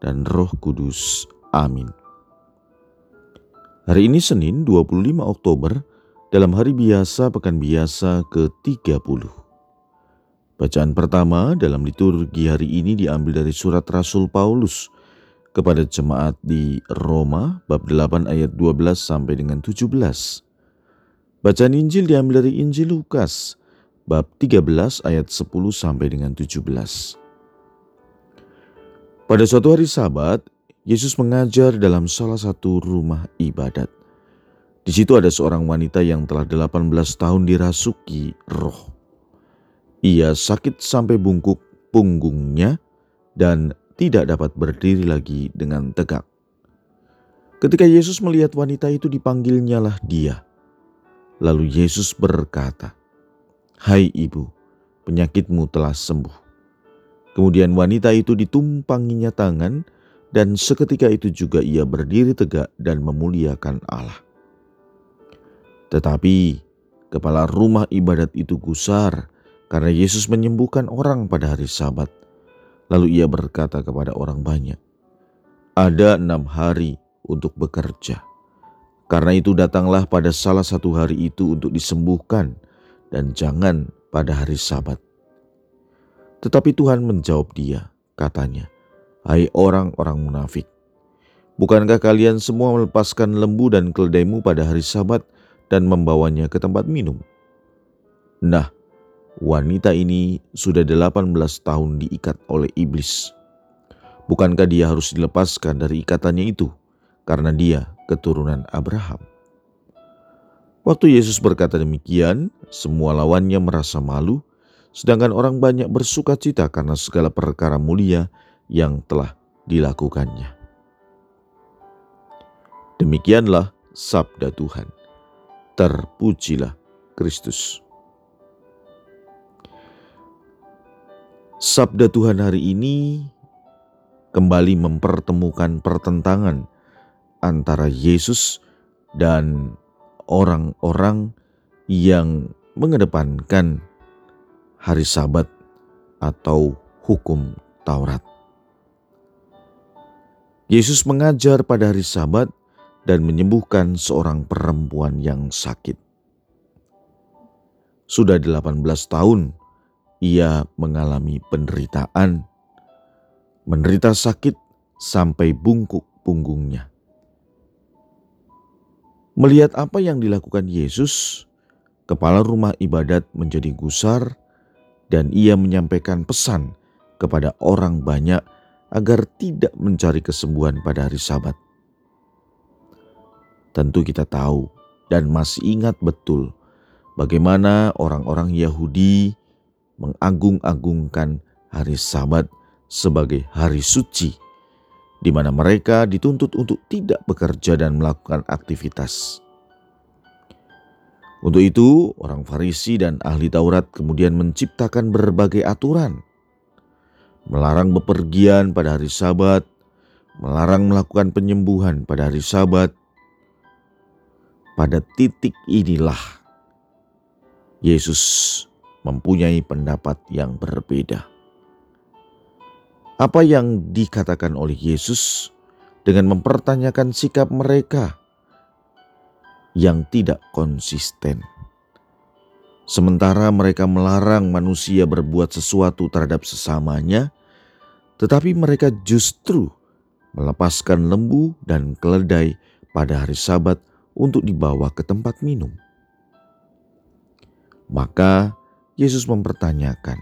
dan Roh Kudus. Amin. Hari ini Senin 25 Oktober dalam hari biasa pekan biasa ke-30. Bacaan pertama dalam liturgi hari ini diambil dari surat Rasul Paulus kepada jemaat di Roma bab 8 ayat 12 sampai dengan 17. Bacaan Injil diambil dari Injil Lukas bab 13 ayat 10 sampai dengan 17. Pada suatu hari Sabat, Yesus mengajar dalam salah satu rumah ibadat. Di situ ada seorang wanita yang telah 18 tahun dirasuki roh. Ia sakit sampai bungkuk punggungnya dan tidak dapat berdiri lagi dengan tegak. Ketika Yesus melihat wanita itu dipanggilnyalah dia. Lalu Yesus berkata, Hai ibu, penyakitmu telah sembuh. Kemudian wanita itu ditumpanginya tangan dan seketika itu juga ia berdiri tegak dan memuliakan Allah. Tetapi kepala rumah ibadat itu gusar karena Yesus menyembuhkan orang pada hari sabat. Lalu ia berkata kepada orang banyak, "Ada enam hari untuk bekerja. Karena itu datanglah pada salah satu hari itu untuk disembuhkan dan jangan pada hari sabat." Tetapi Tuhan menjawab dia, katanya, "Hai orang-orang munafik, bukankah kalian semua melepaskan lembu dan keledaimu pada hari sabat dan membawanya ke tempat minum?" Nah, Wanita ini sudah 18 tahun diikat oleh iblis. Bukankah dia harus dilepaskan dari ikatannya itu karena dia keturunan Abraham? Waktu Yesus berkata demikian, semua lawannya merasa malu, sedangkan orang banyak bersuka cita karena segala perkara mulia yang telah dilakukannya. Demikianlah sabda Tuhan. Terpujilah Kristus. Sabda Tuhan hari ini kembali mempertemukan pertentangan antara Yesus dan orang-orang yang mengedepankan hari Sabat atau hukum Taurat. Yesus mengajar pada hari Sabat dan menyembuhkan seorang perempuan yang sakit. Sudah 18 tahun ia mengalami penderitaan, menderita sakit sampai bungkuk punggungnya. Melihat apa yang dilakukan Yesus, kepala rumah ibadat menjadi gusar, dan ia menyampaikan pesan kepada orang banyak agar tidak mencari kesembuhan pada hari Sabat. Tentu, kita tahu dan masih ingat betul bagaimana orang-orang Yahudi mengagung-agungkan hari Sabat sebagai hari suci, di mana mereka dituntut untuk tidak bekerja dan melakukan aktivitas. Untuk itu, orang Farisi dan ahli Taurat kemudian menciptakan berbagai aturan, melarang bepergian pada hari Sabat, melarang melakukan penyembuhan pada hari Sabat. Pada titik inilah Yesus mempunyai pendapat yang berbeda. Apa yang dikatakan oleh Yesus dengan mempertanyakan sikap mereka yang tidak konsisten. Sementara mereka melarang manusia berbuat sesuatu terhadap sesamanya, tetapi mereka justru melepaskan lembu dan keledai pada hari Sabat untuk dibawa ke tempat minum. Maka Yesus mempertanyakan,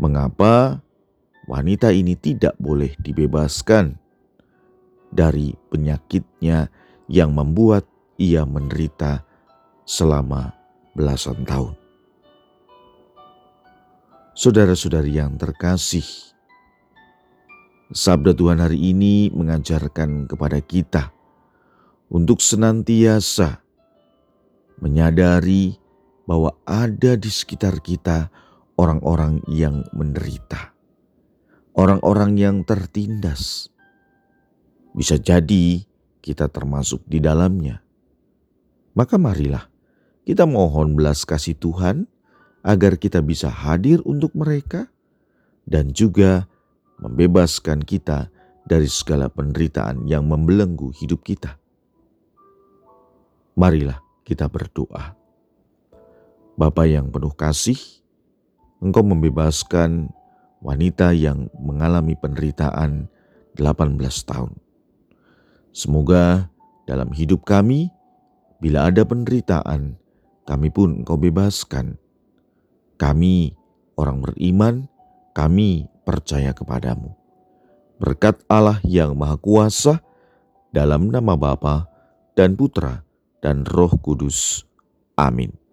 mengapa wanita ini tidak boleh dibebaskan dari penyakitnya yang membuat ia menderita selama belasan tahun. Saudara-saudari yang terkasih, Sabda Tuhan hari ini mengajarkan kepada kita untuk senantiasa menyadari bahwa ada di sekitar kita orang-orang yang menderita, orang-orang yang tertindas. Bisa jadi kita termasuk di dalamnya. Maka marilah kita mohon belas kasih Tuhan agar kita bisa hadir untuk mereka dan juga membebaskan kita dari segala penderitaan yang membelenggu hidup kita. Marilah kita berdoa. Bapa yang penuh kasih, Engkau membebaskan wanita yang mengalami penderitaan 18 tahun. Semoga dalam hidup kami, bila ada penderitaan, kami pun Engkau bebaskan. Kami orang beriman, kami percaya kepadamu. Berkat Allah yang Maha Kuasa, dalam nama Bapa dan Putra dan Roh Kudus. Amin.